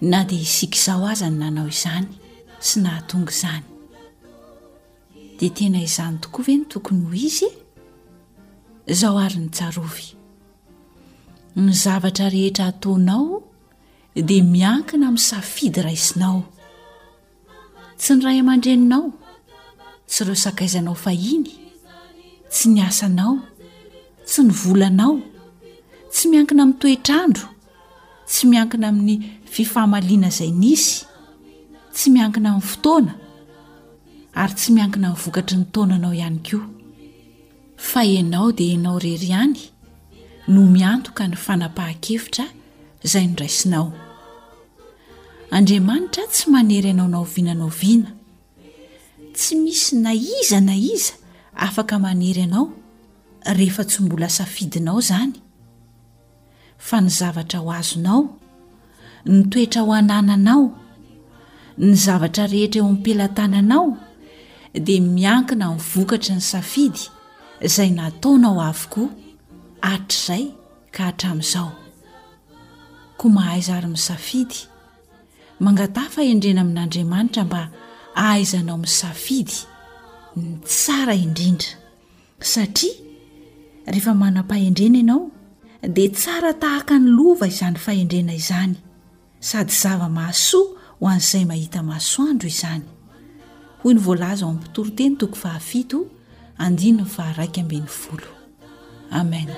Na dia isika izao aza no nanao izany sy nahatonga izany. Dia tena izany tokoa ve no tokony ho izy? Izao ary ny tsarovy. Ny zavatra rehetra ataonao dia miankina amin'ny safidy raisinao. Tsy ny ray aman-dreninao, tsy ireo sakaizanao fahiny, tsy ny asanao, tsy ny volanao, tsy miankina amin'ny toetrandro, tsy miankina amin'ny fifamaliana izay nisy, tsy miankina amin'ny fotoana, ary tsy miankina amin'ny vokatry ny taonanao ihany koa. fa ianao dia ianao irery ihany no miantoka ny fanapahan-kevitra izay noraisinao. Andriamanitra tsy manery anao na oviana na oviana. Tsy misy na iza na iza afaka manery anao rehefa tsy mbola safidinao izany. fa ny zavatra ho azonao ny toetra ho anananao ny zavatra rehetra eo am-pelatananao dia miankina ny vokatry ny safidy izay nataonao avokoa hatrizay ka hatramin'izao koa mahaiza ary misafidy mangataha fahendrena amin'andriamanitra mba ahaizanao misafidy ny tsara indrindra Satria rehefa manam-pahendrena ianao, dia tsara tahaka ny lova izany fahendrena izany, sady zava-mahasoa ho an'izay mahita masoandro izany. Hoy ny voalaza ao amin'ny Mpitoriteny toko fahafito, andininy faha iraika ambin'ny folo. Amen.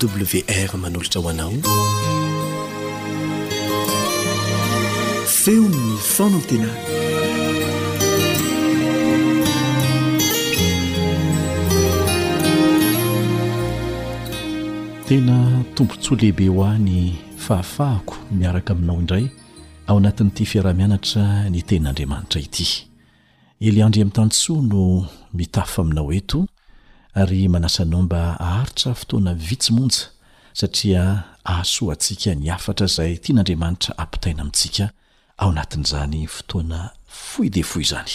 AWR manolotra ho anao feon'ny fanantenana tena tombontsoa lehibe ho ahy ny fahafahako miaraka aminao indray ao anatin'ity fiaraha-mianatra ny tenin'Andriamanitra ity. Elia Andriamitansoa no mitafo aminao eto ary manasa anao mba haharitra fotoana vitsy monja satria ahasoa antsika ny hafatra izay tian'Andriamanitra hampitaina amintsika ao anatin'izany fotoana fohy dia fohy izany.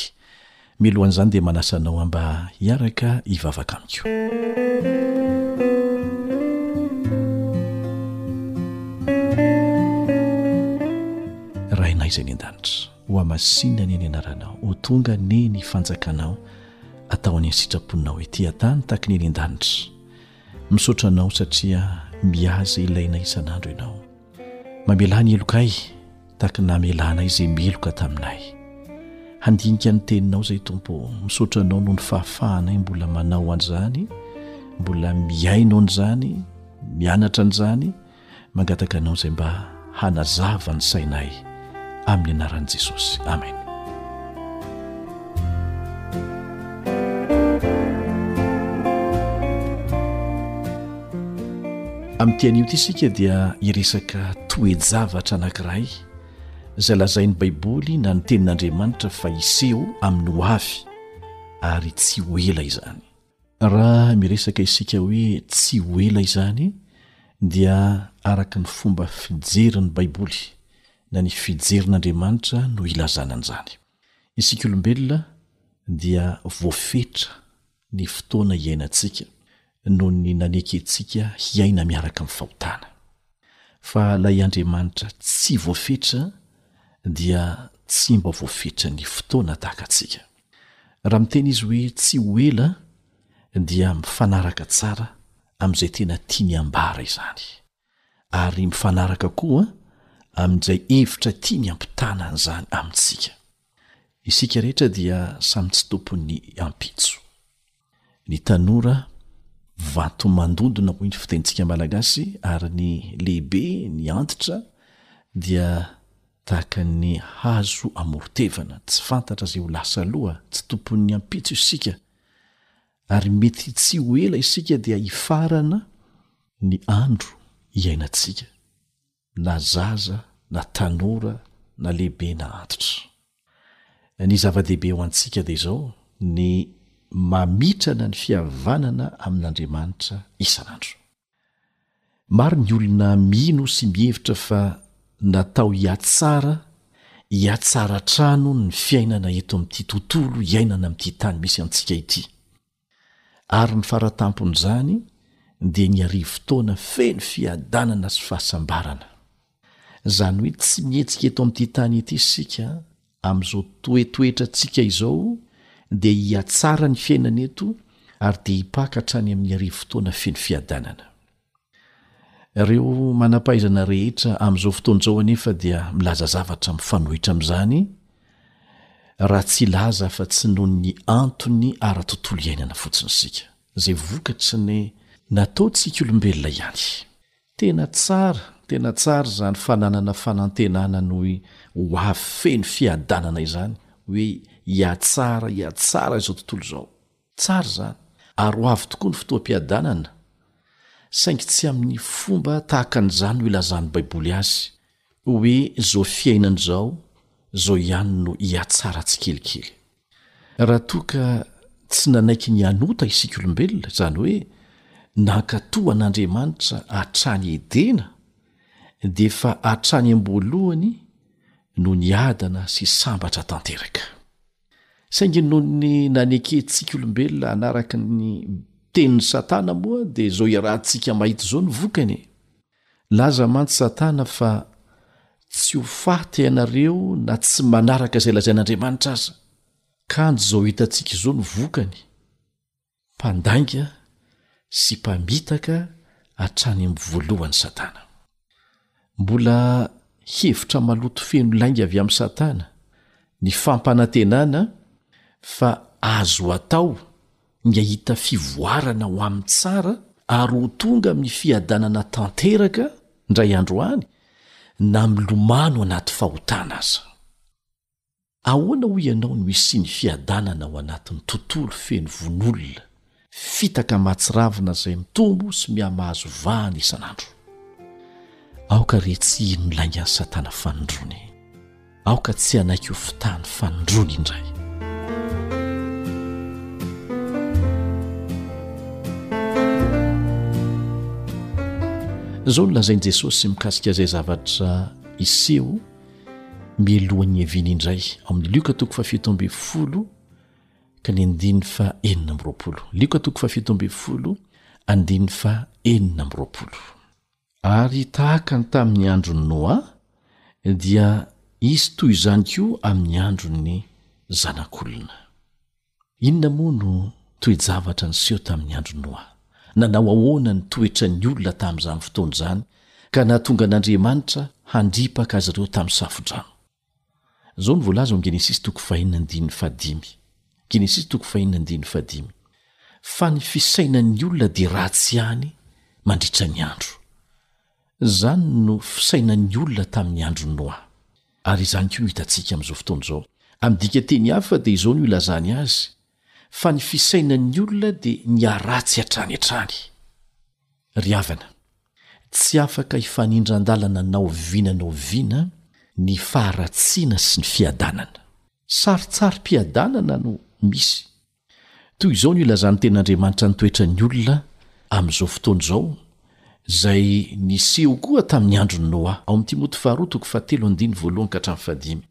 Milohan'izany dia manasa anao mba hiaraka hivavaka amiko. Rainay izay any an-danitra, hohamasinina anie ny anaranao, ho tonga anie ny fanjakanao, atao anie ny sitraponao ety an-tany tahaka ny any an-danitra. Misaotra anao satria mihaza ilainay isan'andro ianao. Mamelà ny helokay tahaka ny namelànay izay meloka taminay. Handinika ny Teninao izay, Tompo ô. Misaotra Anao noho ny fahafahanay mbola manao an'izany, mbola mihaino an'izany, mianatra an'izany. Mangataka Anao izay mba hanazava ny sainay. amin'ny anaran'i Jesosy. Amen. Amin'ity anio ity isika dia hiresaka toe-javatra anankiray izay lazain'ny Baiboly na ny tenin'Andriamanitra fa hiseho amin'ny ho avy ary tsy ho ela izany. raha miresaka isika hoe tsy ho ela izany dia araka ny fomba fijerin'ny baiboly na ny fijerin'andriamanitra no ilazana an'izany isika olombelona dia voafetra ny fotoana hiainantsika noho ny nanekentsika hiaina miaraka amin'ny fahotana fa ilay andriamanitra tsy voafetra dia tsy mba voafetra ny fotoana tahaka antsika Raha miteny izy hoe tsy ho ela dia mifanaraka tsara amin'izay tena tiany hambara izany, ary mifanaraka koa amin'izay hevitra tiany hampitana an'izany amintsika. Isika rehetra dia samy tsy tompon'ny ampitso. Ny tanora vato mandondona hoy ny fitenintsika malagasy ary ny lehibe ny antitra dia tahaka ny hazo amoron-tevana, tsy fantatra izay ho lasa aloha, tsy tompon'ny ampitso isika ary mety tsy ho ela isika dia hifarana ny andro iainantsika. na zaza na tanora na lehibe na antitra. Ny zava-dehibe ho antsika dia izao ny mamitrana ny fihavanana amin'Andriamanitra isan'andro. Maro ny olona mino sy mihevitra fa natao hihatsara hihatsara hatrany hono ny fiainana eto amin'ity tontolo iainana amin'ity tany misy antsika ity. Ary ny faratampon'izany dia ny arivo taona feno fiadanana sy fahasambarana. Izany hoe tsy mihetsika eto amin'ity tany ity isika amin'izao toetoetrantsika izao dia hihatsara ny fiainana eto ary dia hipaka hatrany amin'ny arivo taona feno fiadanana. Ireo manam-pahaizana rehetra amin'izao fotoana izao anefa dia milaza zavatra mifanohitra amin'izany, raha tsy hilaza afa-tsy noho ny antony ara-tontolo iainana fotsiny isika, izay vokatry ny nataontsika olombelona ihany. Tena tsara, tena tsara izany fananana fanantenana noho ny ho avy feno fiadanana izany, hoe hihatsara, hihatsara izao tontolo izao. Tsara izany, ary ho avy tokoa ny fotoam-piadanana, saingy tsy amin'ny fomba tahaka an'izany no ilazan'ny Baiboly azy, hoe izao fiainana izao, izao ihany no hihatsara tsikelikely. Raha toa ka tsy nanaiky ny hanota isika olombelona, izany hoe nankatò an'Andriamanitra hatrany Edena, dia efa hatrany am-boalohany no niadana sy sambatra tanteraka. Saingy noho ny nanekentsika olombelona hanaraka ny tenin'i Satana moa dia izao iarahantsika mahita izao ny vokany e! Nilaza mantsy Satana fa tsy ho faty ianareo na tsy manaraka izay lazain'Andriamanitra aza. Kanjo izao hitantsika izao ny vokany. mpandainga sy mpamitaka hatrany amin'ny voalohany Satana. Mbola hevitra maloto feno lainga avy amin'i Satana ny fampanantenana fa azo atao ny hahita fivoarana ho amin'ny tsara ary ho tonga amin'ny fiadanana tanteraka indray andro any na milomano anaty fahotana aza. Ahoana hoy ianao no hisian'ny fiadanana ao anatin'ny tontolo feno vono olona, fitaka mahatsiravina izay mitombo sy mihamahazo vahana isan'andro? Aoka re tsy hino ny laingan'i Satana fanindroany. Aoka tsy hanaiky ho fitahany fanindroany indray. Izao no lazain'i Jesosy mikasika izay zavatra hiseho. mialohan'ny hiaviany indray amin'ny lioka toko fahafito ambin'ny folo ka ny andininy fa enina amby roapolo lioka toko fahafito ambin'ny folo andininy fa enina amby roapolo ary tahaka ny tamin'ny andron'ny noa dia hisy toy izany koa amin'ny andron'ny zanak'olona Inona moa no toe-javatra niseho tamin'ny andron'i Noa? Nanao ahoana ny toetran'ny olona tamin'izany fotoana izany ka nahatonga an'Andriamanitra handripaka azy ireo tamin'ny safo-drano? Izao no voalaza ao amin'ny Genesisy toko fahenina andininy fahadimy. Genesisy toko fahenina andininy fahadimy, Fa ny fisainan'ny olona dia ratsy ihany mandritra ny andro. Izany no fisainan'ny olona tamin'ny andron'i Noa. Ary izany koa no hitantsika amin'izao fotoana izao. Amin'ny dikan-teny hafa dia izao no ilazany azy, Fa ny fisainan'ny olona dia miharatsy hatrany hatrany. Ry havana, tsy afaka hifanindran-dalana na oviana na oviana ny faharatsiana sy ny fiadanana. Sarintsarim-piadanana no misy. Toy izao no ilazan'ny Tenin'Andriamanitra ny toetran'ny olona amin'izao fotoana izao, izay niseho koa tamin'ny andron'i Noa, ao amin'ny Timoty faharoa toko fahatelo andininy voalohany ka hatramin'ny fahadimy.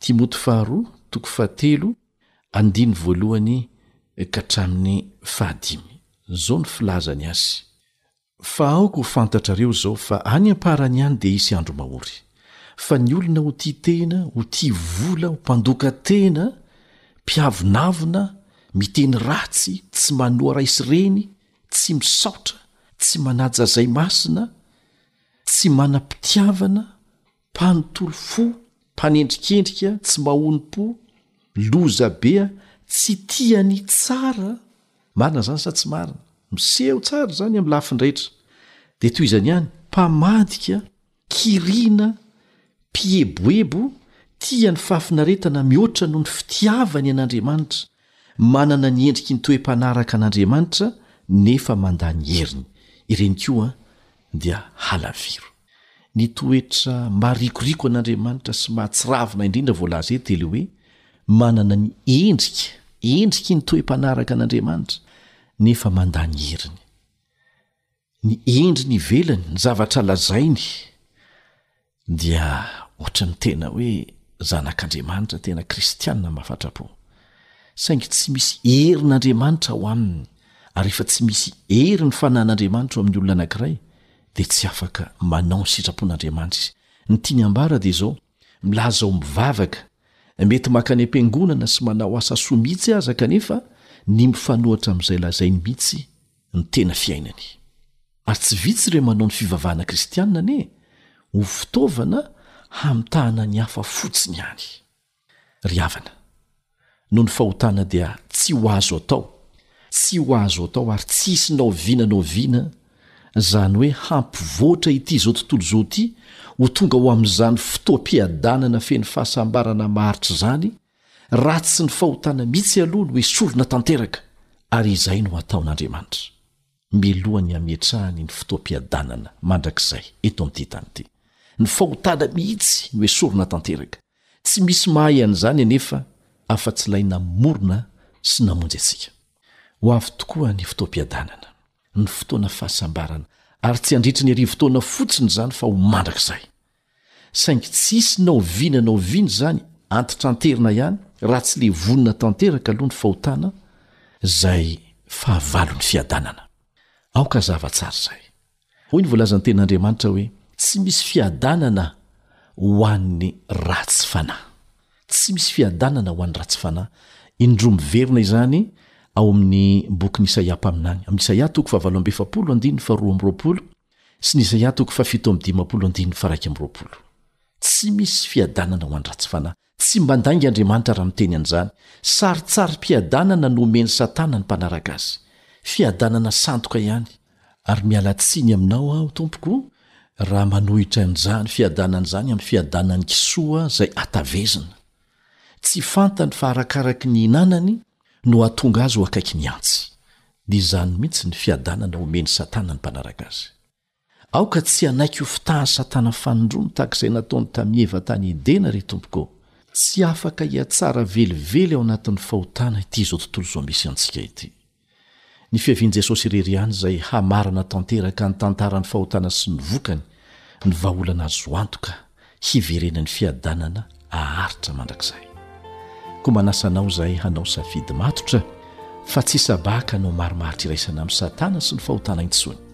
Timoty faharoa toko fahatelo andininy voalohany ka hatramin'ny fahadimy. Izao no filazany azy, Fa aoka ho fantatrareo izao fa any am-parany any dia hisy andro mahory. Fa ny olona ho tia tena, ho tia vola, ho mpandoka tena, mpiavonavona, miteny ratsy, tsy manoa ray sy reny, tsy misaotra, tsy manaja izay masina, tsy manam-pitiavana, mpanontolo fo, mpanendrikendrika, tsy mahonom-po, loza be a, tsy tia ny tsara, marina izany sa tsy marina? miseho tsara izany amin'ny lafiny rehetra, dia toy izany ihany mpamadika, kiriana, mpieboebo, tia ny fahafinaretana mihoatra noho ny fitiavany an'Andriamanitra, manana ny endriky ny toe-panaraka an'Andriamanitra nefa mandà ny heriny, ireny koa dia halaviro. Ny toetra marikoriko an'Andriamanitra sy mahatsiravina indrindra voalaza eto dia ilay hoe manana ny endrika, endriky ny toe-panaraka an'Andriamanitra, nefa mandà ny heriny. Ny endriny ivelany, ny zavatra lazainy, dia ohatran'ny tena hoe zanak'Andriamanitra tena kristiana mahafatra-po. Saingy tsy misy herin'Andriamanitra ao aminy, ary rehefa tsy misy hery ny fanan'Andriamanitra ao amin'ny olona anankiray, dia tsy afaka manao ny sitrapon'Andriamanitra izy. Ny tiany hambara dia izao, milaza ho mivavaka, mety maka any am-piangonana sy manao asa soa mihitsy aza kanefa ny mifanohatra amin'izay lazainy mihitsy ny tena fiainany. Ary tsy vitsy ireo manao ny fivavahana kristianina anie ho fitaovana hamitahana ny hafa fotsiny ihany. Ry havana, noho ny fahotana dia tsy ho azo atao, tsy ho azo atao ary tsy hisy na oviana na oviana izany hoe hampivoatra ity izao tontolo izao ity ho tonga ho amin'izany fotoam-piadanana feno fahasambarana maharitra izany raha tsy ny fahotana mihitsy aloha no esorina tanteraka ary izay no hataon'Andriamanitra. mialohan'ny hametrahany ny fotoam-piadanana mandrakizay eto amin'ity tany ity. Ny fahotana mihitsy no esorina tanteraka. Tsy misy mahay an'izany anefa afa-tsy Ilay namorona sy namonjy antsika. Ho avy tokoa ny fotoam-piadanana, ny fotoana fahasambarana, ary tsy handritra ny arivo taona fotsiny izany fa ho mandrakizay. Saingy tsisy na oviana na oviana izany antitranterina ihany raha tsy levonina tanteraka aloha ny fahotana izay fahavalon'ny fiadanana. Aoka hazava tsara izay. Hoy ny voalazan'ny Tenin'Andriamanitra hoe, Tsy misy fiadanana ho an'ny ratsy fanahy. Tsy misy fiadanana ho an'ny ratsy fanahy. Indro miverina izany ao amin'ny bokin'i Isaia mpaminany, amin'i Isaia toko fahavalo amby efapolo, andininy faharoa amby roapolo, Sy ny Izaia toko fahafito amby dimampolo andininy faharaika amby roapolo. Tsy misy fiadanana ho an-dratsy fanahy. Tsy mandainga Andriamanitra raha miteny an'izany. Sarintsarim-piadanana no omen'i Satana ny mpanaraka azy. Fiadanana sandoka ihany. Ary miala tsiny aminao aho, tompoko, raha manohitra an'izany fiadanana izany amin'ny fiadanan'ny kisoa izay hatavezina. Tsy fantany fa arakaraky ny hinanany no hahatonga azy ho akaiky ny antsy, dia izany mihitsy ny fiadanana omen'i Satana ny mpanaraka azy. Aoka tsy hanaiky ho fitahan'i Satana fanindroany tahaka izay nataony tamin'i Eva tany Edena, ry Tompoko ô. Tsy afaka hihatsara velively ao anatin'ny fahotana ity izao tontolo izao misy antsika ity. Ny fiavian'i Jesosy irery ihany izay hamarana tanteraka ny tantaran'ny fahotana sy ny vokany, ny vahaolana azo antoka hiverenan'ny fiadanana haharitra mandrakizay. Koa manasa anao izahay hanao safidy matotra fa tsy hisabaka hanao marimaritra iraisana amin'i Satana sy ny fahotana intsony.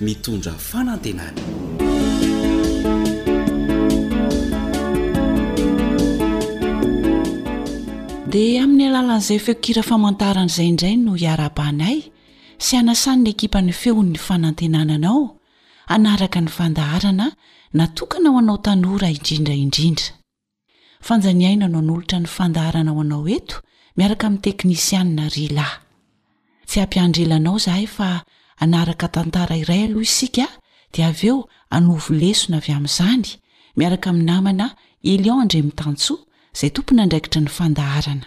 mitondra fanantenana. Dia amin'ny alalan'izay feonkira famantarana izay indray no hiarahabanay sy hanasan'ny ekipan'ny Feon'ny Fanantenana anao hanaraka ny fandaharana natokana ho anao tanora indrindra indrindra. Fanjaniaina no hanolotra ny fandaharana ho anao eto miaraka amin'ny teknisianina Rila. Tsy hampiandrila anao izahay fa hanaraka tantara iray aloha isika dia avy eo hanovo lesona avy amin'izany miaraka amin'ny namana Elion Andriamitansoa izay tompon'andraikitry ny fandaharana.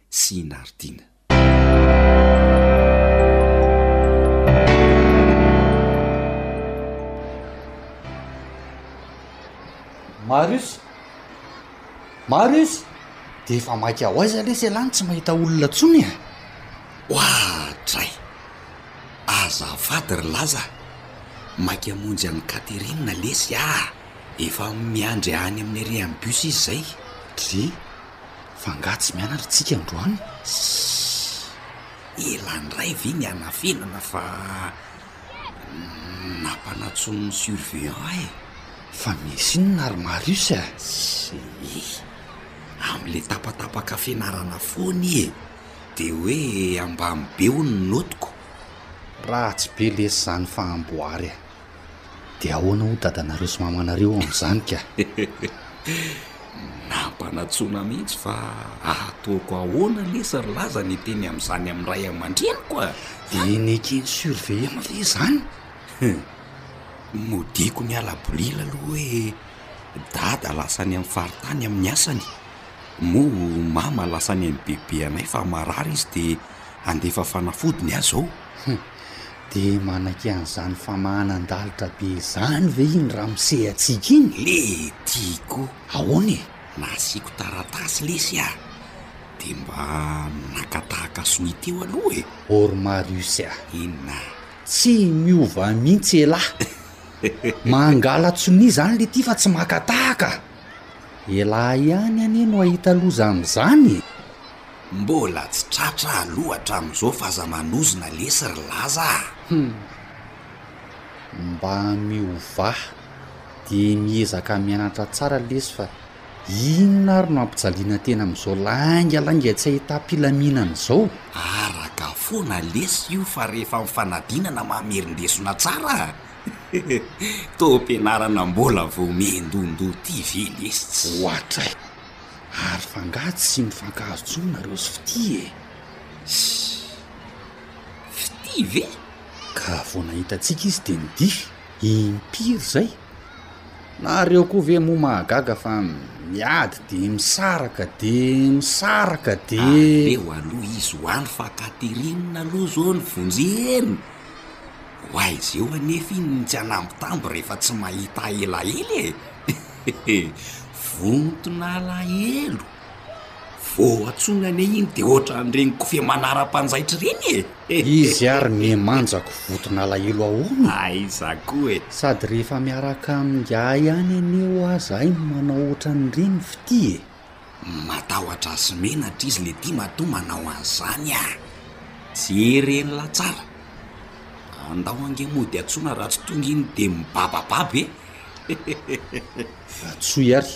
sy i Nardina. Marius! Marius! Dia efa maika ho aiza lesy ialahy no tsy mahita olona intsony e? Oadray! Azafady ry Laza a! Maika hamonjy an'i Catherine lesy aho. Efa miandry any amin'ny reha'ny bus izy izay. Dry, fa angaha tsy mianatra tsika androany? Sss! Ela ndray ve ny hanafenana fa nampanantsoin'ny surveillant ahy e! Fa misy inona ry Marius a? Sss! Amin'ilay tapatapaka fianarana foana i e! Dia hoe ambany be hono ny notiko! Ratsy be lesy izany fa amboary a! De ahoana hoy dadanareo sy mamanareo eo amin'izany ka? Nampanantsoina mihitsy fa ataoko ahoana lesy ry laza ny hiteny amin'izany amin'ny ray aman-dreniko a! De neken'ny surveillant ve izany? Nodiako ny alabolila aloha hoe dada lasa any amin'ny faritany amin'ny asany, moa mama lasa any amin'ny bebeanay fa marary izy de handefa fanafody ny ahy izao. De manaky an'izany famahanan-dalitra be izany ve iny ramose antsika iny? Lety ko! Ahoana e? Nasiako taratasy lesy aho de mba naka tahaka sonia teo aloha e! Or Marius a! Inona? Tsy miova mihitsy elah! Mangalan-tsonia izany le ty fa tsy maka tahaka! Elah ihany anie no ahita loza amin'izany e! Mbola tsy tratra aloha hatramin'izao fa aza manozona lesy ry laza a! Hum. Mba miovaha dia miezaka mianatra tsara lesy fa inona ary no ampijaliana tena amin'izao lainga lainga tsy ahitam-pilaminana izao? Araka foana lesy io fa rehefa mifanadinana mamerindesona tsara a! Taom-pianarana mbola vao miandohandoha ity ve lesy tsy. Ohatray. ary fa angaha tsy mifankahazo tsony nareo sy fitia e? Ssy, fitia ve? Ka vao nahita antsika izy dia nidihy, impiry izay? Nareo koa ve moa mahagaga fa miady dia misaraka dia misaraka dia. Aleo aloha izy ho any fa Catherine aloha izao no vonjeny, ho aiza eo anefa iny ny tsy hanambitamby rehefa tsy mahita elaela e? Hehe, vonton'alahelo! Vao antsoina anie iny dia ohatran'ireny kofehy manaram-panjaitra ireny e! Izy ary mihemanjako vonton'alahelo ahoana? Aiza koa e! Sady rehefa miaraka amin'ingahy ihany anie ho'a zahay no manao ohatran'ireny fitia e! Matahotra azy menatra izy leity matoa manao an'izany ah! Jerenla tsara! Andao ange mody antsoina raha tsy tonga iny dia mibabababa e! Antsoy ary!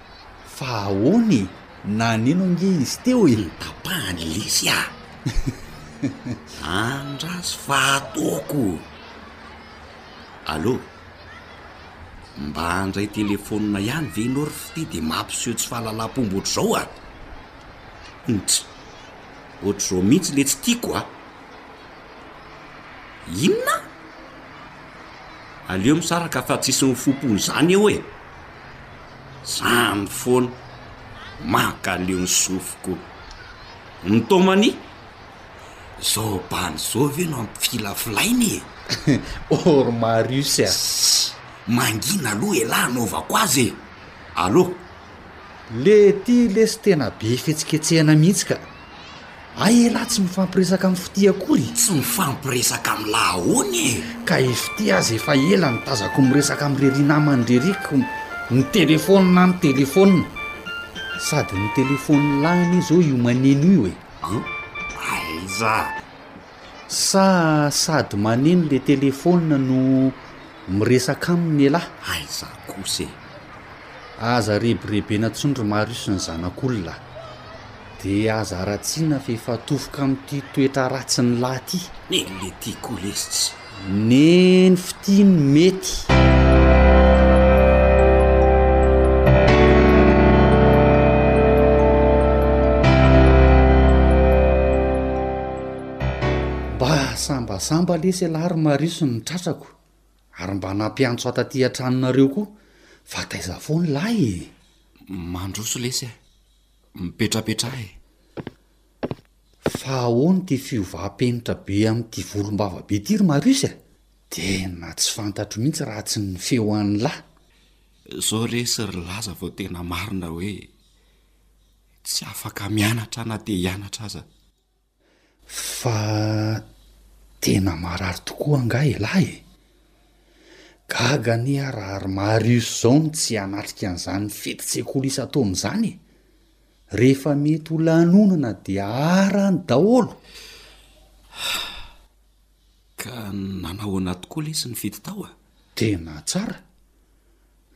Fa ahoana e? Naneno ange izy teo e! Tapahany lesy a! Andraso fa ataoko! Allô? Mba handray telefaonina ihany ve ianao ry Fitia dia mampiseho tsy fahalalam-pomba ohatr'izao a! Ntry! Ohatr'izao mihitsy ilay tsy tiako a! Inona? Aleo misaraka fa tsisy mifompona izany eo e! Zany foana, mankaleo ny sofiko. Mitomany? Zao bany zao ve no ampifilafilaina e? Or Marius a! Ssy! Mangina aloha elah anaovako azy e! Allo! Le ty lesy tena be fihetsiketsehana mihitsy ka. Hay elah tsy mifampiresaka am fitia akory e! Tsy mifampiresaka am lah ahoana e! Ka i fitia aza efa ela no tazako miresaka am rery namany reriko mi telephone an telephone! Sady mi telephone lany zao io maneno io e! Aiza! Sa sady maneno le telephone no miresaka aminy elah? Aiza kosa e! Aza rebirebena tsony ry Marius ny zanak'olona de aza aratsiana fa efa tofoka amty toetra ratsiny lahy ty. Nel le tiako lesy. Neny fitia ny mety. Mba sambasamba lesy ialahy ry Marius ny tratrako ary mba nampiantso aho taty an-tranonareo koa fa taiza foana lahy e! Mandroso lesy a! Mipetrapetraha e! Fa ahoana ity fiovam-penitra be amin'ity volombava be ity ry Marius e? Tena tsy fantatro mihitsy raha tsy ny feo an'i Lah. Zao resy ry Laza vao tena marina hoe tsy afaka mianatra na dia hianatra aza. Fa tena marary tokoa angaha i Lah e? Gaga anie aho raha ry Marius izao no tsy hanatrika an'izany fetin-tsekoly isan-taona izany e! Rehefa mety ho lanonana dia arany daholo. Ka nanahoana tokoa lesy ny fety tao a? Tena tsara.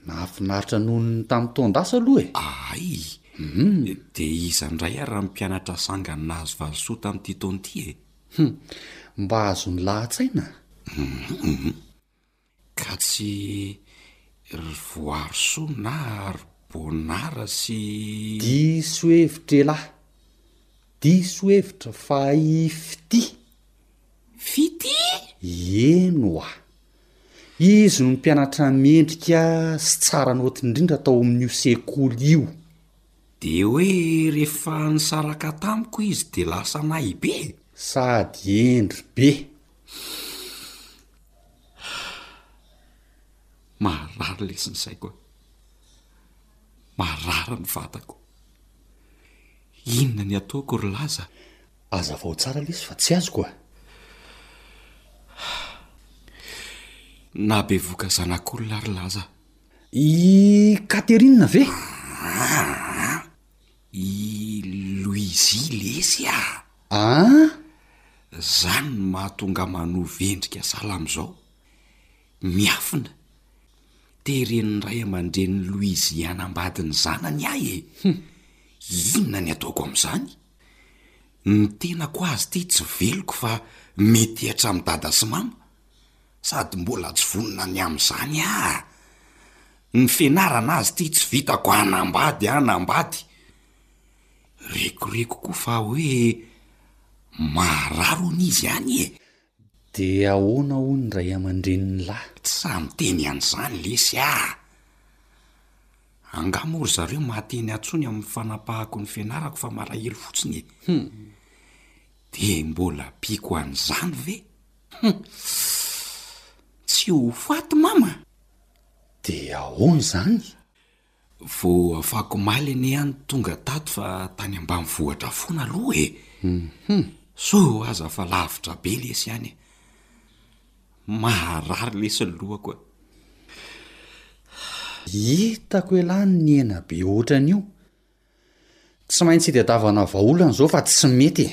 Nahafinaritra noho ny tamin'ny taon-dasa aloha e. Ahay? Hum, dia iza indray ary ny mpianatra sangany nahazo valisoa tamin'ity taona ity e? Hum, mba azon'ny lahatsaina a. Hum. Ka tsy ry Voarisoa na ry Bônara sy. Diso hevitra elah! Diso hevitra fa i Fitia. Fitia? Eny oa! Izy no mpianatra mendrika sy tsara naoty indrindra tao amin'io sekoly io. Dia hoe rehefa nisaraka tamiko izy dia lasa nahy be? Sady hendry be. Maharary lesy ny saiko an! Maharary ny vatako. Inona ny ataoko ry laza? Azavao tsara lesy fa tsy azoko an! Nahabevoka zanak'olona ry laza. I Catherine ve? Aa! I Louise lesy an! An! Zany no mahatonga manova endrika sahala amzao. Miafina. Teren'ny ray aman-drenin'i Louise hanambady ny zanany ahy e! Inona ny ataoko amin'izany? Ny tenako azy ity tsy veloko fa mety hatramin'i Dada sy Mama. Sady mbola tsy vonona ny amin'izany aho. Ny fianarana azy ity tsy vitako hanambady hanambady. Rekoreko koa fa hoe maharary hono izy any e! De ahoana hono ny ray aman-dreniny lahy? Tsy sahy miteny an'izany lesy ah! Angaha moa ry zareo mahateny ahy tsony amin'ny fanapahako ny fianarako fa malahelo fotsiny e! Hum! De mbola ampiako an'izany ve? Hum! Tsy ho faty mama? De ahoana izany? Vao afaka omaly anie aho no tonga tato fa tany ambanivohitra foana aloha e! Hum! Soa aza fa lavitra be lesy any e! Maharary lesy ny lohako e! Hitako elah ny nihena be ohatran'io! Tsy maintsy itadiavana vahaolana izao fa tsy mety e!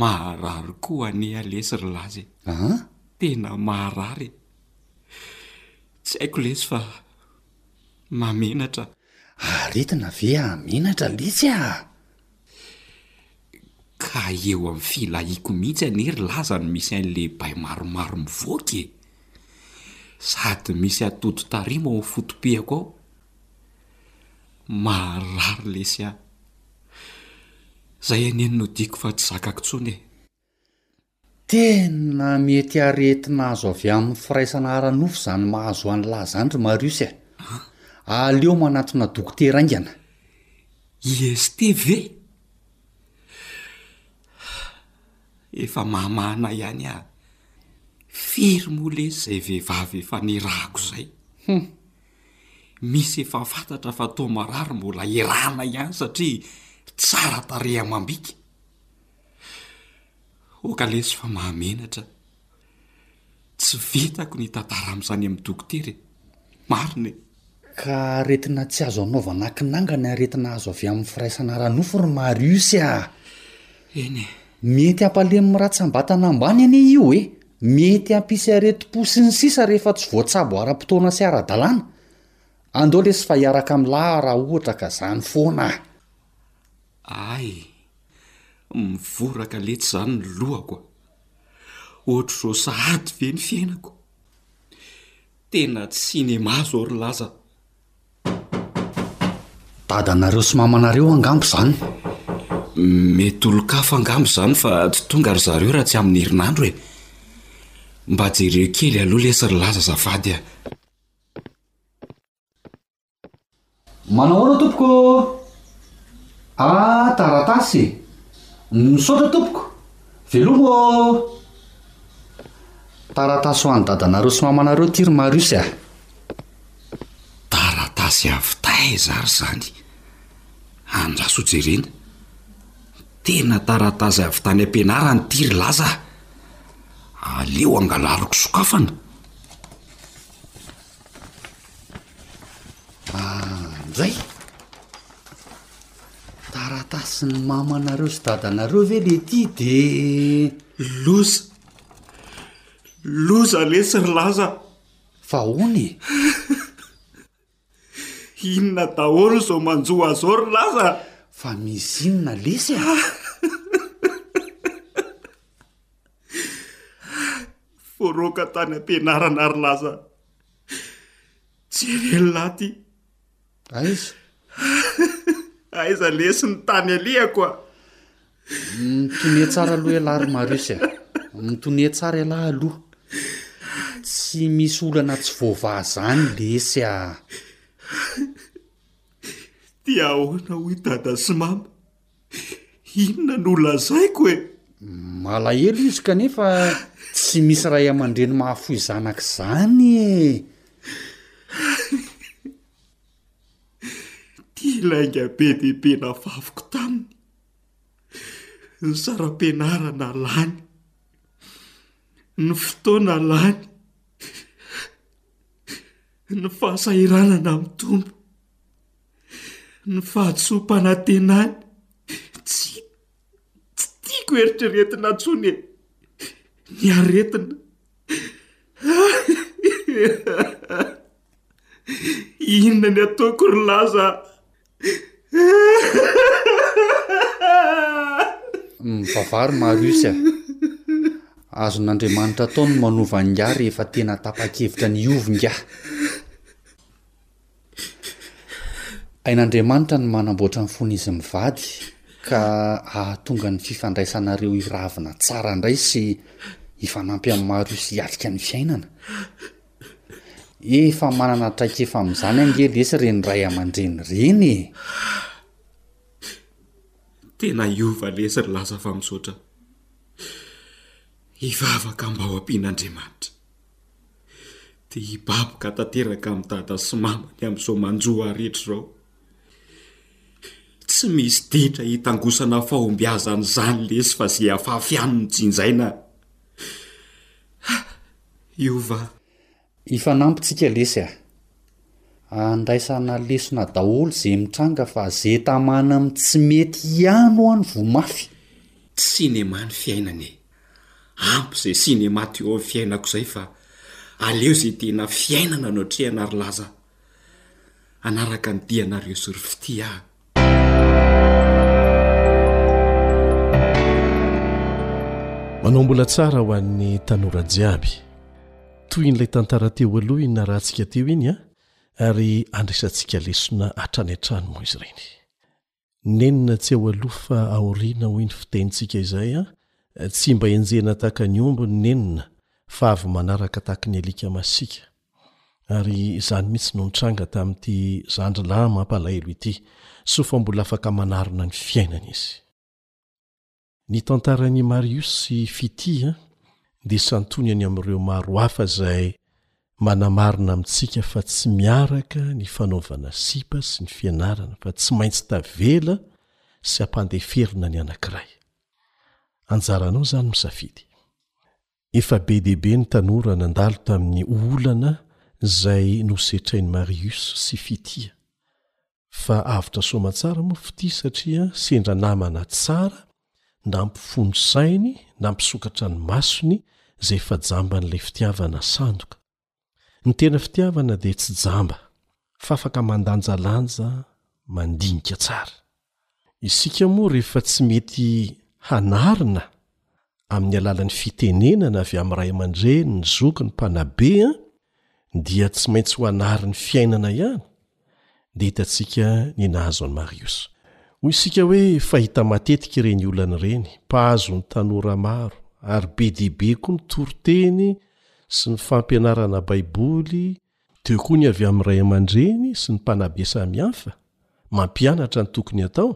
Maharary koa anie lesy ry laza e! An? Tena maharary e! Tsy haiko lesy fa mahamenatra. Aretina ve hahamenatra lesy a! Ka eo amin'ny filahiako mihitsy anie ry laza no misy an'i Lehibahy maromaro mivoaka e! Sady misy atody tarimo ao amin'ny foto-pihako ao. Maharary lesy ahy. Zay anie no nodiako fa tsy zakako tsony e. Tena mety aretina azo avy amin'ny firaisana ara-nofo izany mahazo an'lah zany ry Marius e. Aleo manantona dokotera aingana. IST ve? Efa mamana ihany aho. Firy moa lesy izay vehivavy efa nirahako izay. Hum. Misy efa fantatra fa toa marary mbola hirahana ihany satria tsara tarehy amam-bika. Oka lesy fa mahamenatra. Tsy vitako ny hitantara amin'izany amin'ny dokotera e. Marina e. Ka aretina tsy azo anaovana akinanga ny aretina azo avy amin'ny firaisana ara-nofo ry Marius a! Eny e. Mety hampalemy ratsam-batana ambany anie io e. Mety hampisy aretim-po sy ny sisa rehefa tsy voatsabo ara-potoana sy ara-dalàna. Andao lesy fa hiaraka amin'ny lahy aho raha ohatra ka zany foana a! Ay! Mivoraka letsy zany ny lohako a! Ohatr'izao sahady ve ny fiainako? Tena cinéma zao ry laza Dadanareo sy mamanareo angamba izany? Mety olon-kafa angamba izany fa tsy tonga ry zareo raha tsy amin'ny herinandro e. Mba jereo kely aloha lesy ry laza azafady a. Manao ahoana tompoko ô? Ah taratasy e. Misaotra tompoko. Veloma ô. Taratasy ho an'i dadanareo sy mamanareo ity ry Marius a. Taratasy avy taiza ary izany? Andraso ho jerena. Tena taratasy avy tany am-pianarana ity ry laza a! Aleo angalariko sokafana. Injay! Taratasin'i mamanareo sy dadanareo ve ilay ity dia. Loza! Loza lesy ry laza a! Fa ahoana e? Inona daholo izao manjo azy izao ry laza a! Fa misy inona lesy a? Voaroaka tany am-pianarana ry laza. Jereo ny laty Aiza? Aiza lesy ny tany alihako a! Mitonia tsara aloha ialahy ry Marius a! Mitonia tsara ialahy aloha! Tsy misy olana tsy voavaha zany lesy a! Dia ahoana hoy dada sy mama? Inona no lazaiko e? Malahelo izy kanefa tsy misy ray aman-dreny mahafoy zanaka izany e! Tia lainga be dia be navaviko taminy, ny saram-pianarana lany, ny fotoana lany, ny fahasahiranana mitombo. Ny fahadisoam-panantenany. Tsy, tsy tiako eritreretina intsony e. Ny aretina. Inona ny ataoko ry laza? Mivavary Marius a. Azon'Andriamanitra atao ny manova angaha rehefa tena tapa-kevitra ny hiova ingahy. Hain'Andriamanitra ny manamboatra ny fon'izy mivady ka hahatonga ny fifandraisanareo hiravina tsara indray sy hifanampy amin'ny maro isy hiatrika ny fiainana. Efa manana traikefa amin'izany ange lesy ireny ray aman-dreny ireny e! Tena hiova lesy ry laza fa misaotra. Hivavaka mba ho ampian'Andriamanitra. Dia hibaboka tanteraka amin'i Dada sy Mama ny amin'izao manjo ahy rehetra izao. Tsy misy ditra hitangosana fahombiazana izany lesy fa izay afafy ihany no jinjaina. Io va. Hifanampy tsika lesy a! Andraisana lesona daholo izay mitranga fa izay tamana amin'ny tsy mety ihany hoan vo mafy. Cinéma ny fiainana e! Ampy izay cinéma teo amin'ny fiainako izay fa aleo izay tena fiainana no atrehina ry laza a! Hanaraka ny dianareo sy ry fitia aho. Manao mbola tsara ho an'ny tanora jiaby. Tohin'ilay tantara teo aloha iny narahantsika teo iny an! ary andraisantsika lesona hatrany hatrany moa izy ireny. Nenina tsy ao aloha fa aoriana hoy ny fitenintsika izay a! Tsy mba enjehina tahaka ny omby ny nenina fa avy manaraka tahaka ny alika masiaka. Ary izany mihitsy no nitranga tamin'ity zandry lahy mampalahelo ity, soa fa mbola afaka manarona ny fiainany izy. Ny tantaran' i Marius sy Fitia dia santoiny any amin' ireo maro hafa izay manamarina amintsika fa tsy miaraka ny fanaovana sipa sy ny fianarana fa tsy maintsy tavela sy ampandeferina ny anankiray. Anjaranao izany misafidy. Efa be dia be ny tanora nandalo tamin'ny olana izay nosetrai' ny Marius sy Fitia. fa avotra soamatsara moa fitia satria sendra namana tsara nampifono sainy nampisokatra ny masony izay efa jamban'ilay fitiavana sandoka ny tena fitiavana dia tsy jamba fa afaka mandanjalanja mandinika tsara Isika moa rehefa tsy mety hanarina amin'ny alalan'ny fitenenana avy amin'ny ray aman-dreny, ny zoky, ny mpanabe an, dia tsy maintsy ho anarin'ny fiainana ihany, dia hitantsika ny nahazo an'i Marius. Hoy isika hoe fahita matetika ireny olana ireny, mpahazo ny tanora maro, ary be dia be koa ny toriteny sy ny fampianarana Baiboly Teo koa ny avy amin'ny ray aman-dreny sy ny mpanabe samihafa, mampianatra ny tokony atao,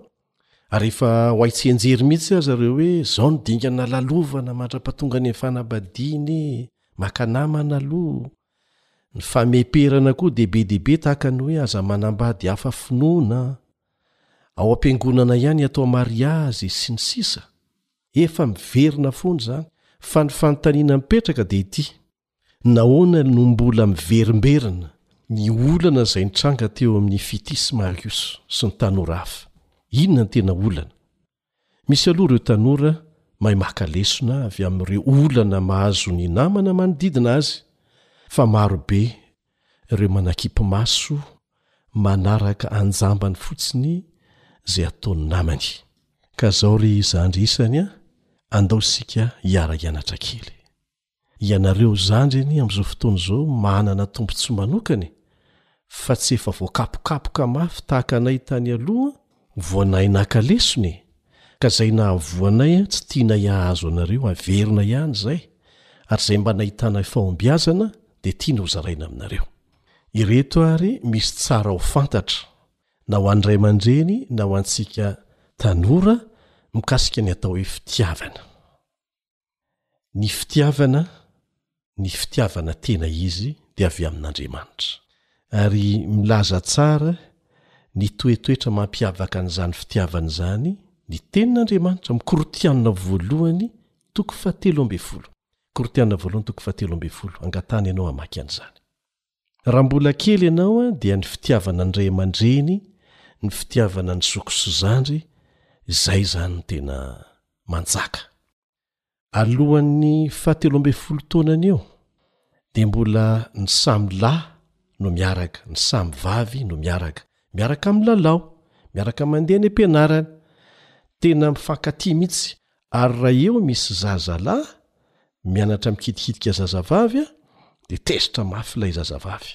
ary efa ho hay tsianjery mihitsy aza ireo hoe izao no dingana lalovana mandra-pahatonga any amin'ny fanambadiana e! maka namana aloha! Ny fameperana koa dia be dia be tahaka ny hoe aza manambady hafa finoana an! ao am-piangonana ihany atao mariazy sy ny sisa Efa miverina foana izany, fa ny fanontaniana mipetraka dia ity, Nahoana no mbola miverimberina ny olana izay nitranga teo amin'i Fitis Marius sy ny tanora hafa? Inona ny tena olana? Misy aloha ireo tanora mahay maka lesona avy amin'ireo olana mahazo ny namana manodidina azy, fa marobe ireo manakipy-maso manaraka anjambany fotsiny izay ataon'ny namany. Ka izao ry zandry isany a, andao isika hiara-hianatra kely. Ianareo zandry anie amin'izao fotoana izao manana tombontsoa manokana e! fa tsy efa voakapokapoka mafy tahaka anay tany aloha voanay naka lesona e! ka izay nahavoanay tsy tianay hahazo anareo haverina ihany izay ary izay mba nahitanay fahombiazana dia tiana hozaraina aminareo. Ireto ary misy tsara ho fantatra na ho an'ny ray aman-dreny na ho antsika tanora mikasika ny atao hoe fitiavana. Ny fitiavana, ny fitiavana tena izy dia avy amin'Andriamanitra. Ary milaza tsara ny toetoetra mampiavaka an'izany fitiavana izany ny Tenin'Andriamanitra amin'ny Korintiana voalohany toko fahatelo ambin'ny folo. Korintiana voalohany toko fahatelo ambin'ny folo, angatahana ianao hamaky an'izany. Raha mbola kely ianao dia ny fitiavana ny ray aman-dreny, ny fitiavana ny zoky sy zandry, izay izany no tena manjaka. Alohan'ny fahatelo ambin'ny folo taonany eo dia mbola ny samy lahy no miaraka, ny samy vavy no miaraka, miaraka milalao, miaraka mandeha any am-pianarana, tena mifankatia mihitsy Ary raha eo misy zaza lahy mianatra mikitikitika zaza vavy a dia tezitra mafy ilay zaza vavy.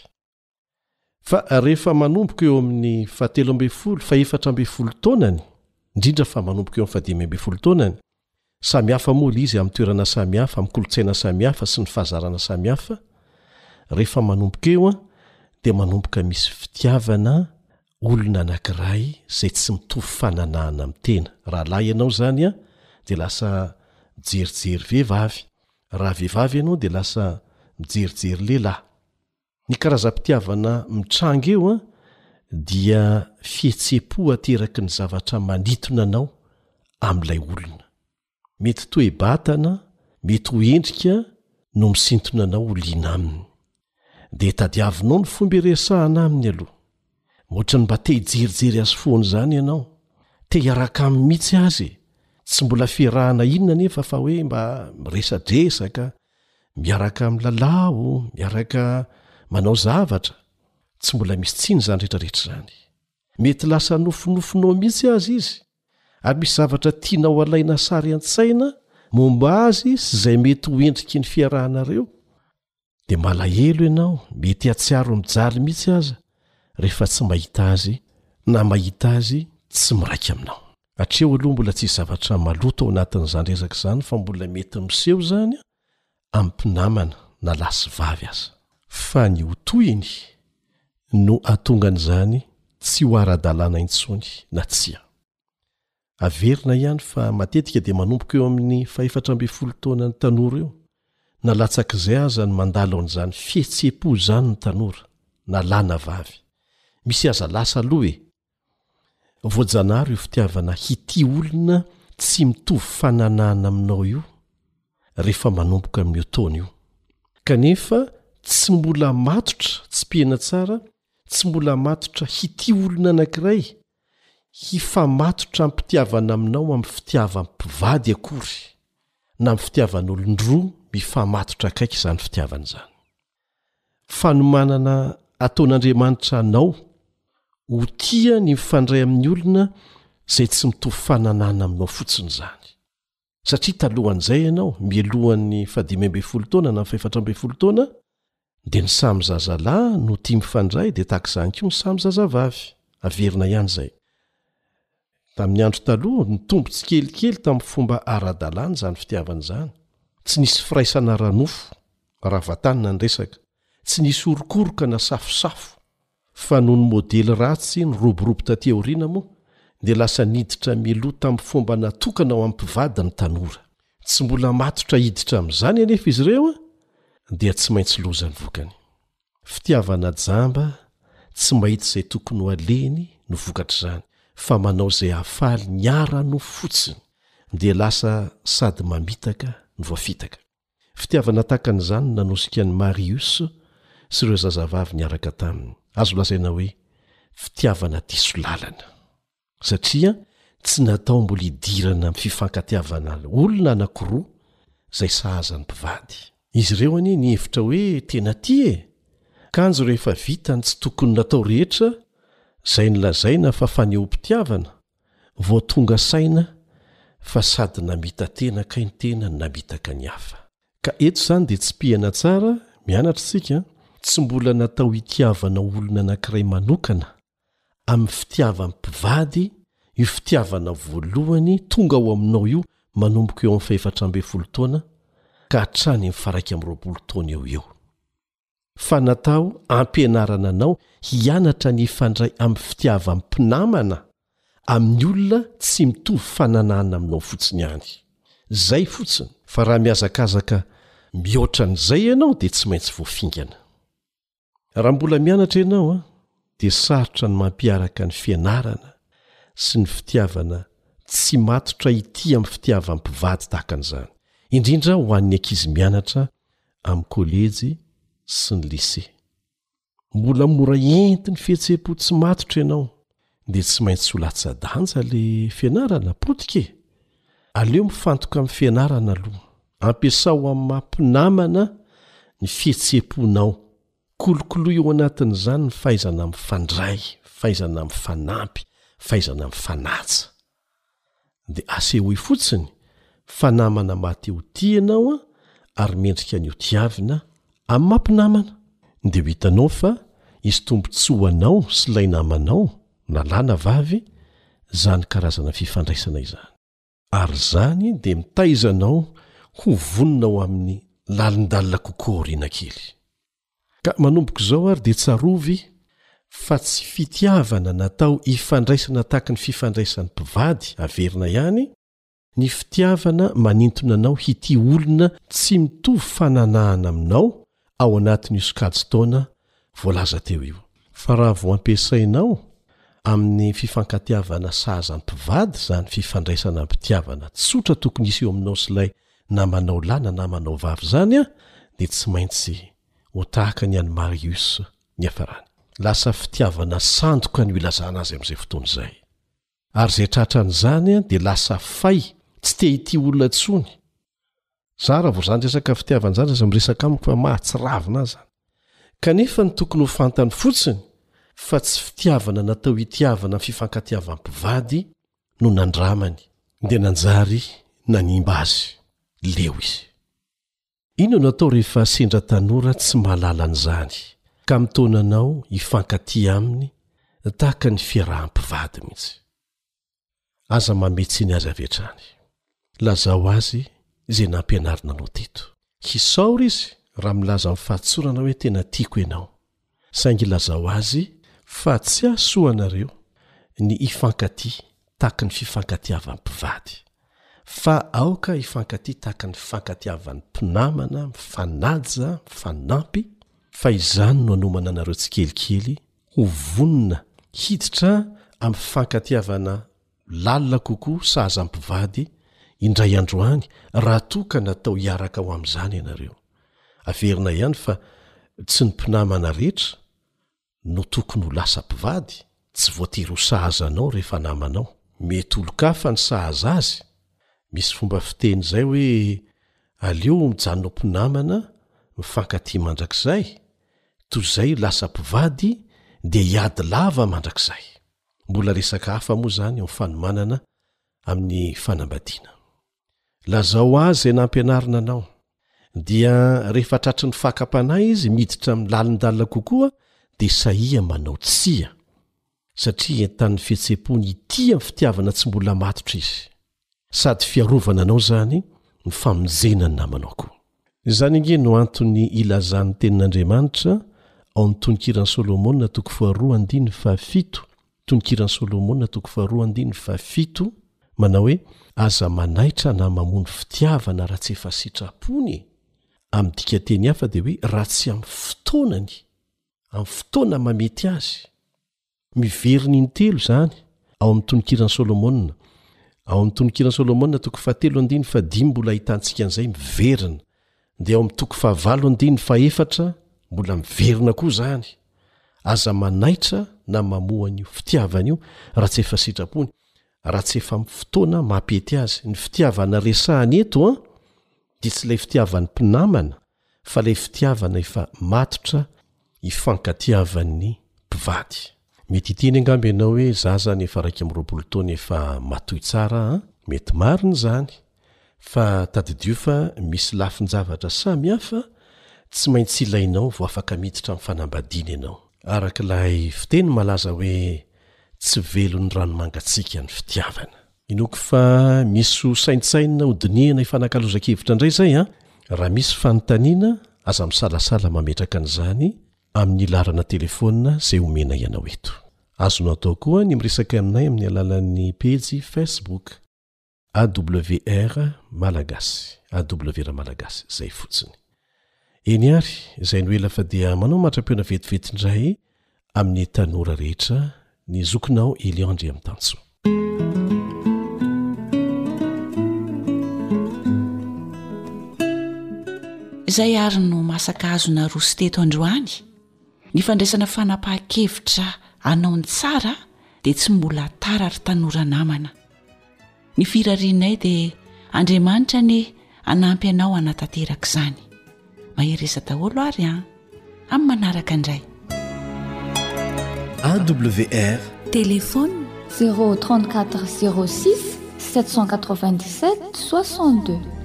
Fa rehefa manomboka eo amin'ny fahatelo ambin'ny folo, fahefatra ambin'ny folo taonany, indrindra fa manomboka eo amin'ny fahadimy ambin'ny folo taonany, samy hafa moa ilay izy amin'ny toerana samy hafa, amin'ny kolontsaina samy hafa sy ny fahazarana samy hafa, rehefa manomboka eo dia manomboka misy fitiavana olona anankiray izay tsy mitovy fananahana amin'ny tena. Rahalahy ianao izany an, dia lasa mijerijery vehivavy. Raha vehivavy ianao dia lasa mijerijery lehilahy. Ny karazam-pitiavana mitranga eo an, dia fihetsem-po ateraky ny zavatra manintona anao amin'ilay olona. Mety toe-batana, mety ho endrika no misintona anao ho liana aminy. Dia tadiavinao ny fomba iresahana aminy aloha. Ohatran'ny mba te hijerijery azy foana izany ianao. Te hiaraka aminy mihitsy aza e! Tsy mbola fiarahana inona anefa fa hoe mba miresadresaka, miaraka milalao, miaraka manao zavatra. Tsy mbola misy tsiny izany rehetra rehetra izany. Mety lasa nofinofinao mihitsy aza izy, ary misy zavatra tianao halaina sary an-tsaina momba azy sy izay mety ho endriky ny fiarahanareo, dia malahelo ianao, mety hahatsiaro mijaly mihitsy aza rehefa tsy mahita azy na mahita azy tsy miraika aminao. Hatreo aloha mbola tsisy zavatra maloto ao anatin'izany resaka izany fa mbola mety miseho izany amin'ny mpinamana na lahy sy vavy aza. Fa ny ho tohiny no hahatonga an'izany tsy ho ara-dalàna intsony na tsia. Averina ihany fa matetika dia manomboka eo amin'ny fahefatra ambin'ny folo taonan'ny tanora eo, na latsak'izay aza no mandalo an'izany fihetseham-po izany ny tanora, na lahy na vavy. Misy aza lasa aloha e! Voajanahary io fitiavana hitia olona tsy mitovy fananahana aminao io rehefa manomboka amin'io taona io. Kanefa tsy mbola matotra, tsipihina tsara, tsy mbola matotra hitia olona anankiray hifamatotra am-pitiavana aminao amin'ny fitiavam-pivady akory, na amin'ny fitiavan'olon-droa mifamatotra akaiky izany fitiavana izany. Fanomanana ataon'Andriamanitra anao ho tia ny mifandray amin'ny olona izay tsy mitovy fananahana aminao fotsiny izany. Satria talohan'izay ianao, mialohan'ny fahadimy ambin'ny folo taona na ny fahefatra ambin'ny folo taona, dia ny samy zazalahy no tia mifandray dia tahaka izany koa ny samy zazavavy. Averina ihany izay. Tamin'ny Andro Taloha, nitombo tsikelikely tamin'ny fomba ara-dalàna izany fitiavana izany. Tsy nisy firaisana ara-nofo, ara-vatanina ny resaka, tsy nisy orokoroka na safosafo, fa noho ny modely ratsy niroborobo tatỳ aoriana moa, dia lasa niditra mialoha tamin'ny fomba natokana ho an'ny mpivady ny tanora. Tsy mbola matotra hiditra amin'izany anefa izy ireo, dia tsy maintsy loza ny vokany. Fitiavana jamba tsy mahita izay tokony ho alehiny no vokatr'izany fa manao izay hahafaly ny ara-nofo fotsiny dia lasa sady mamitaka no voafitaka. Fitiavana tahaka an'izany no nanosika an'i Marius sy ireo zazavavy niaraka taminy. Azo lazaina hoe fitiavana diso lalana. satria tsy natao mbola hidirana amin'ny fifankatiavana olona anankiroa izay sahaza ny mpivady. Izy ireo anie nihevitra hoe tena tia e! Kanjo rehefa vita ny tsy tokony natao rehetra izay nolazaina fa fanehoam-pitiavana vao tonga saina fa sady namita-tena kay ny tena no namitaka ny hafa. Ka eto izany dia tsipihana tsara mianatra isika, tsy mbola natao hitiavana olona anankiray manokana amin'ny fitiavan'ny mpivady, io fitiavana voalohany tonga ao aminao io manomboka eo amin'ny fahefatra ambin'ny folo taona ka hatrany amin'ny faharaika amby roapolo taona eo ho eo. Fa natao hampianarana anao hianatra ny hifandray amin'ny fitiavan'ny mpinamana amin'ny olona tsy mitovy fananahana aminao fotsiny ihany. Izay fotsiny. Fa raha mihazakazaka mihoatra an'izay ianao dia tsy maintsy voafingana. Raha mbola mianatra ianao dia sarotra ny mampiaraka ny fianarana sy ny fitiavana tsy matotra hitia amin'ny fitiavam-pivady tahaka an'izany, indrindra ho an'ny ankizy mianatra amin'ny kolejy sy ny lise. Mbola mora entin'ny fihetseham-po tsy matotra ianao dia tsy maintsy ho latsa-danja ilay fianarana, potika e! Aleo mifantoka amin'ny fianarana aloha. Ampiasao amin'ny maha mpinamana ny fihetseham-ponao. Kolokoloy ao anatin'izany ny fahaizana mifandray, fahaizana mifanampy, fahaizana mifanaja. Dia asehoy fotsiny fa namana mahatia ho tia ianao ary mendrika ny hotiavina amin'ny maha mpinamana. Dia ho hitanao fa hisy tombontsoa ho anao sy ilay namanao, na lahy na vavy, izany karazana fifandraisana izany. ary izany dia mitaiza anao ho vonona ho amin'ny lalindalina kokoa aoriana kely. Ka manomboka izao ary dia tsarovy fa tsy fitiavana natao hifandraisana tahaky ny fifandraisan'ny mpivady haverina ihany ny fitiavana manintona anao hitia olona tsy mitovy fananahana aminao ao anatin'io sokajin-taona voalaza teo io. Fa raha vao ampiasainao amin'ny fifankatiavana sahaza mpivady izany fifandraisana am-pitiavana tsotra tokony hisy eo aminao sy ilay namanao lahy na namanao vavy izany dia tsy maintsy ho tahaka ny an'i Marius niafarany. Lasa fitiavana sandoka no ilazana azy amin'izay fotoana izay. ary izay tratra an'izany dia lasa fay, tsy te hitia olona intsony. Izaho raha vao izany resaka fitiavana izany aza miresaka amiko fa mahatsiravina ahy izany. Kanefa ny tokony ho fantany fotsiny fa tsy fitiavana natao hitiavana ny fifankatiavam-pivady no nandramany. Dia nanjary nanimba azy leo izy. Inona no atao rehefa sendra tanora tsy mahalala an'izany, ka mitaona anao hifankatia aminy tahaka ny fiaraha-mpivady mihitsy? Aza manome tsiny azy avy hatrany. Lazao azy izay nampianarina anao teto. Hisaora izy raha milaza amin'ny fahatsorana hoe tena tiako ianao. Saingy lazao azy fa tsy hahasoa anareo ny hifankatia tahaka ny fifankatiavan'ny mpivady, fa aoka hifankatia tahaka ny fifankatiavan'ny mpinamana, mifanaja, mifanampy, fa izany no hanomana anareo tsikelikely ho vonona hiditra amin'ny fifankatiavana Lalina kokoa sahaza mpivady indray andro any raha toa ka natao hiaraka ho amin'izany ianareo. Averina ihany fa tsy ny mpinamana rehetra no tokony ho lasa mpivady. Tsy voatery ho sahaza anao rehefa namanao. Mety olon-kafa ny sahaza azy. Misy fomba fiteny izay hoe aleo mijanona ho mpinamana mifankatia mandrakizay toy izay lasa mpivady dia hiady lava mandrakizay. Mbola resaka hafa moa izany eo amin'ny fanomanana amin'ny fanambadiana. Lazao azy izay nampianarina anao, dia rehefa tratry ny fakam-panahy izy miditra amin'ny lalindalina kokoa, dia sahia manao tsia, satria entan'ny fihetseham-pony hitia amin'ny fitiavana tsy mbola matotra izy. Sady fiarovana anao izany ny famonjena ny namanao koa. Izany ange no antony ilazan'ny Tenin'Andriamanitra ao amin'ny Tononkiran'i Solomona toko faharoa andininy fahafito, Tononkiran'i Solomona toko faharoa andininy fahafito, manao hoe, Aza manaitra na mamono fitiavana raha tsy efa sitrapony e! Amin'ny dikanteny hafa dia hoe raha tsy amin'ny fotoanany, amin'ny fotoana mahamety azy. Miverina intelo izany ao amin'ny Tononkiran'i Solomona. Ao amin'ny Tononkiran'i Solomona, toko fahatelo andininy fahadimy mbola ahitantsika an'izay miverina. Dia ao amin'ny toko fahavalo andininy fahefatra mbola miverina koa izany. Aza manaitra na mamoha an'io fitiavana io raha tsy efa sitrapony, raha tsy efa amin'ny fotoana mampety azy. Ny fitiavana resahana eto dia tsy ilay fitiavan'ny mpinamana fa ilay fitiavana efa matotra ifankatiavan'ny mpivady. Mety hiteny angamba ianao hoe za zany efa iraika amby roapolo taona efa matoy tsara an! Mety marina izany, fa tadidio fa misy lafin-javatra samy hafa tsy maintsy ilainao vao afaka miditra amin'ny fanambadiana ianao. Araka ilay fiteny malaza hoe tsy velon'ny ranomangatsiaka ny fitiavana. Inoako fa misy ho saintsainina ho dinihana hifanakalozan-kevitra indray izay an! Raha misy fanontaniana, aza misalasala mametraka an'izany amin'ny laharana telefaonina izay omenay anao eto. Azonao atao koa ny miresaka aminay amin'ny alalan'ny pejy Facebook. AWR Malagasy, AWR Malagasy, izay fotsiny. Eny ary, izay no ela fa dia manao matram-peona vetivety indray amin'ny tanora rehetra ny zokinao Elion Andriamitansoa. Izay ary no masaka azo naroso teto androany, ny fandraisana fanapahan-kevitra anao ny tsara dia tsy mbola tara ry tanora namana. ny firarianay dia andriamanitra anie anampy anao hanatanteraka izany mahereza daholo ary an amin'ny manaraka indray awr telefona 034 06 797 62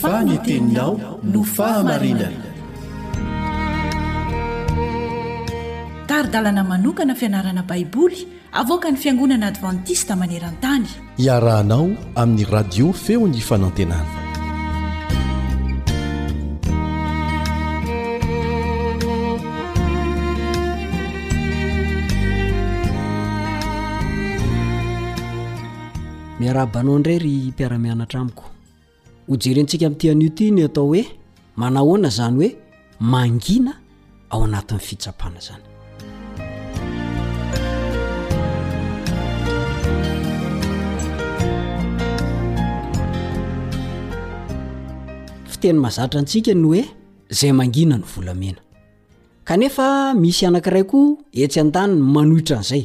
fa ny teninao no fahamarinana Tari-dalana manokana fianarana Baiboly avoakan'ny Fiangonana Advantista maneran-tany. Iarahanao amin'ny Radio Feon'ny Fanantenana. Miarahaba anao indray ry mpiara-mianatra amiko. Ho jerentsika amin'ity anio ity ny atao hoe manahoana izany hoe mangina ao anatin'ny fitsapana izany. teny mazatra antsika ny hoe zay mangina ny volamena kanefa misy anankiray koa etsy an-daniny manohitra an'izay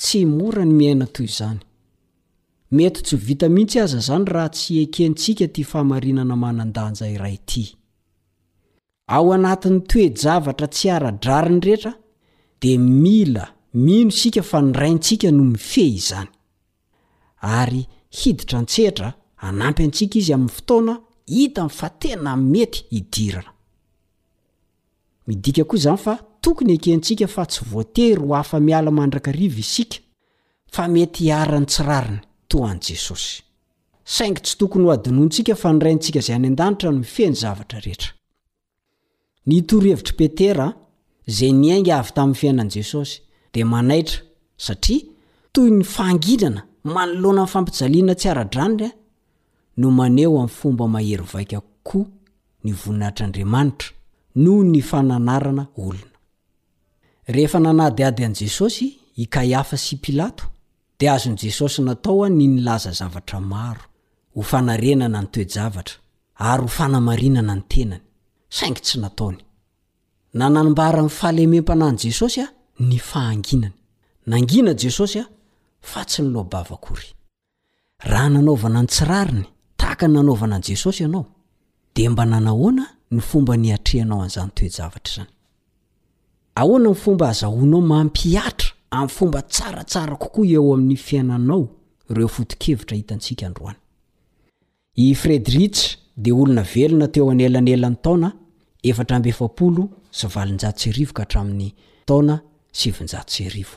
Tsy mora ny miaina toy izany. Mety tsy ho vita mihitsy aza izany raha tsy ekentsika ity fahamarinana manan-danja iray ity. Ao anatin'ny toe-javatra tsy ara-drariny rehetra dia mila mino isika fa ny Raintsika no mifehy izany. Ary hiditra an-tsehatra hanampy antsika Izy amin'ny fotoana hitany fa tena mety hidirana. Midika koa izany fa tokony hekentsika fa tsy voatery ho afa-miala mandrakariva isika, fa mety hiharan'ny tsy rariny, toa an'i Jesosy. Saingy tsy tokony hohadinointsika fa ny Raintsika izay any an-danitra no mifehy ny zavatra rehetra. Ny torohevitr'i Petera, izay niainga avy tamin'ny fiainan'i Jesosy, dia manaitra, satria toy ny fahanginana manoloana ny fampijaliana tsy ara-dranony no maneho amin'ny fomba mahery vaika koa ny voninahitr'Andriamanitra noho ny fananarana olona. Rehefa nanadihady an'i Jesosy i Kaiafa sy Pilato, dia azon'i Jesosy natao ny nilaza zavatra maro ho fanarenana ny toe-javatra ary ho fanamarinana ny tenany, saingy tsy nataony. Nananmbara ny fahalemem-panahin'i Jesosy ny fahanginany. Nangina Jesosy fa tsy niloa-bava akory. Raha nanaovana ny tsy rariny tahaka ny nanaovana an'i Jesosy ianao, dia mba nanahoana ny fomba niatrehanao an'izany toe-javatra izany? Ahoana ny fomba azahoanao mampihatra amin'ny fomba tsaratsara kokoa eo amin'ny fiainanao ireo foto-kevitra hitantsika androany? I Friedrich dia olona velona teo anelanelan'ny taona efatra amby efapolo sy valonjato sy arivo ka hatramin'ny taona sivinjato sy arivo.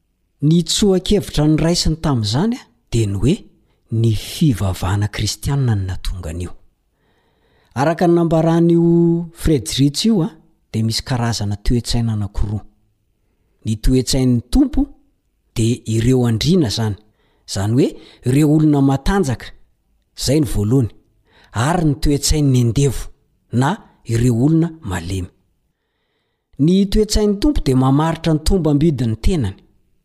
Ny tsoa-kevitra noraisiny tamin'izany dia ny hoe ny fivavahana kristiana no nahatonga an'io. Araka ny nambaran'io Friedrich io dia misy karazana toe-tsaina anankiroa. Ny toe-tsain'ny Tompo dia ireo andriana izany, izany hoe ireo olona matanjaka, izay ny voalohany, ary ny toe-tsain'ny andevo na ireo olona malemy. Ny toe-tsain'ny Tompo dia mamaritra ny tombam-bidin'ny tenany,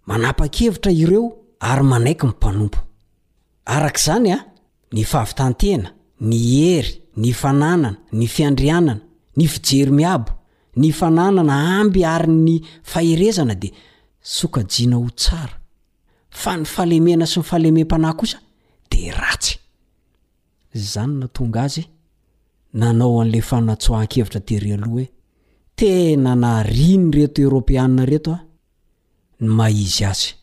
manapa-kevitra ireo ary manaiky ny mpanompo. Araka izany, ny fahavitan-tena, ny hery, ny fananana, ny fiandrianana, ny fijery miabo, ny fananana amby ary ny faherezana dia sokajiana ho tsara, fa ny fahalemena sy ny fahalemem-panahy kosa dia ratsy. Izany no nahatonga azy nanao an'ilay fanatsoahan-kevitra tery aloha hoe, Tena narian'ireto Eoropeana ireto aho ny maha izy azy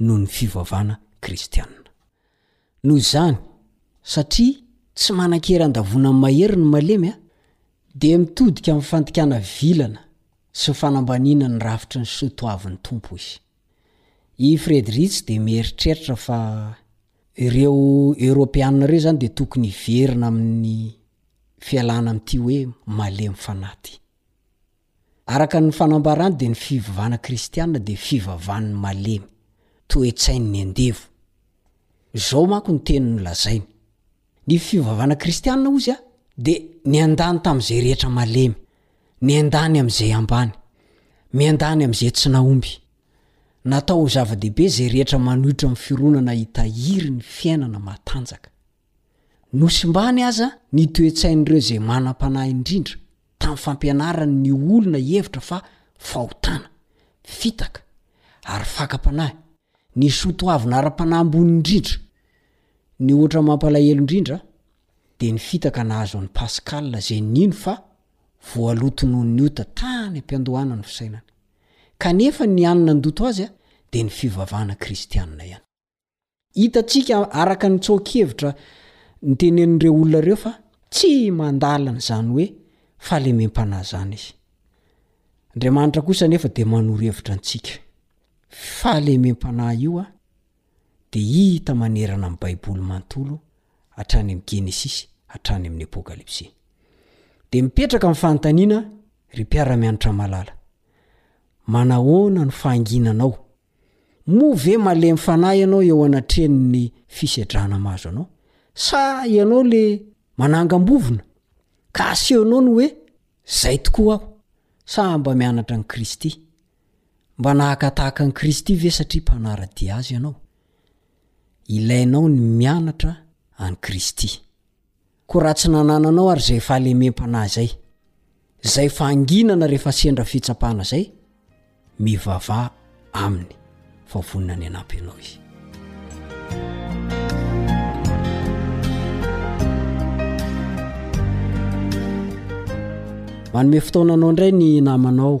noho ny fivavahana kristiana. Noho izany, satria tsy manan-kery handavoana amin'ny mahery ny malemy, dia mitodika amin'ny fandikana vilana sy fanambaniana ny rafitry ny soa toavin'ny Tompo izy. I Friedrich dia mieritreritra fa ireo Eoropeana ireo izany dia tokony hiverina amin'ny fialana amin'ity hoe malemy fanaty. Araka ny fanambarany dia ny fivavana kristiana dia fivavahan'ny malemy, toe-tsain'ny andevo. Izao manko ny teniny lazainy, Ny fivavahana kristiana, hozy, dia niandany tamin'izay rehetra malemy, niandany amin'izay ambany, miandany amin'izay tsy nahomby. Natao ho zava-dehibe izay rehetra manohitra ny fironana hitahiry ny fiainana matanjaka. Nosimbany aza ny toe-tsain'ireo izay manam-panahy indrindra, tamin'ny fampianarany ny olona hihevitra fa fahotana, fitaka, ary fakam-panahy Ny soa toavina ara-panahy ambony indrindra, ny ohatra mampalahelo indrindra, dia ny fitaka nahazo an'i Pascal izay nino fa voaloto noho ny ota tany am-piandohana ny fisainany. Kanefa ny hany nandoto azy dia ny fivavahana kristianina ihany. Hitantsika araka ny tsoa-kevitra notenenin'ireo olona ireo fa tsy mandala an'izany hoe fahalemem-panahy izany izy. Andriamanitra kosa anefa dia manoro hevitra antsika. Fahalemem-panahy io a, dia hita manerana ny Baiboly manontolo hatrany amin'ny Genesisy hatrany amin'ny Apokalypsy. Dia mipetraka ny fanontaniana, ry mpiara-mianatra malala, manahoana no fahanginanao? Moa ve malemy fanahy ianao eo anatrehan'ny fisedrana mahazo anao? Sa ianao ilay manangam-bovona, ka asehonao ny hoe, 'Izay tokoa aho! Sa mba mianatra an'i Kristy, Mba nahaka tahaka an'i Kristy ve satria mpanara-dia Azy ianao? Ilainao ny mianatra an'i Kristy. Koa raha tsy nanananao ary izay fahalemem-panahy izay, izay fahanginana rehefa sendra fitsapana izay, mivavaha Aminy fa vonona ny hanampy anao Izy. Manome fotoana anao indray ny namanao.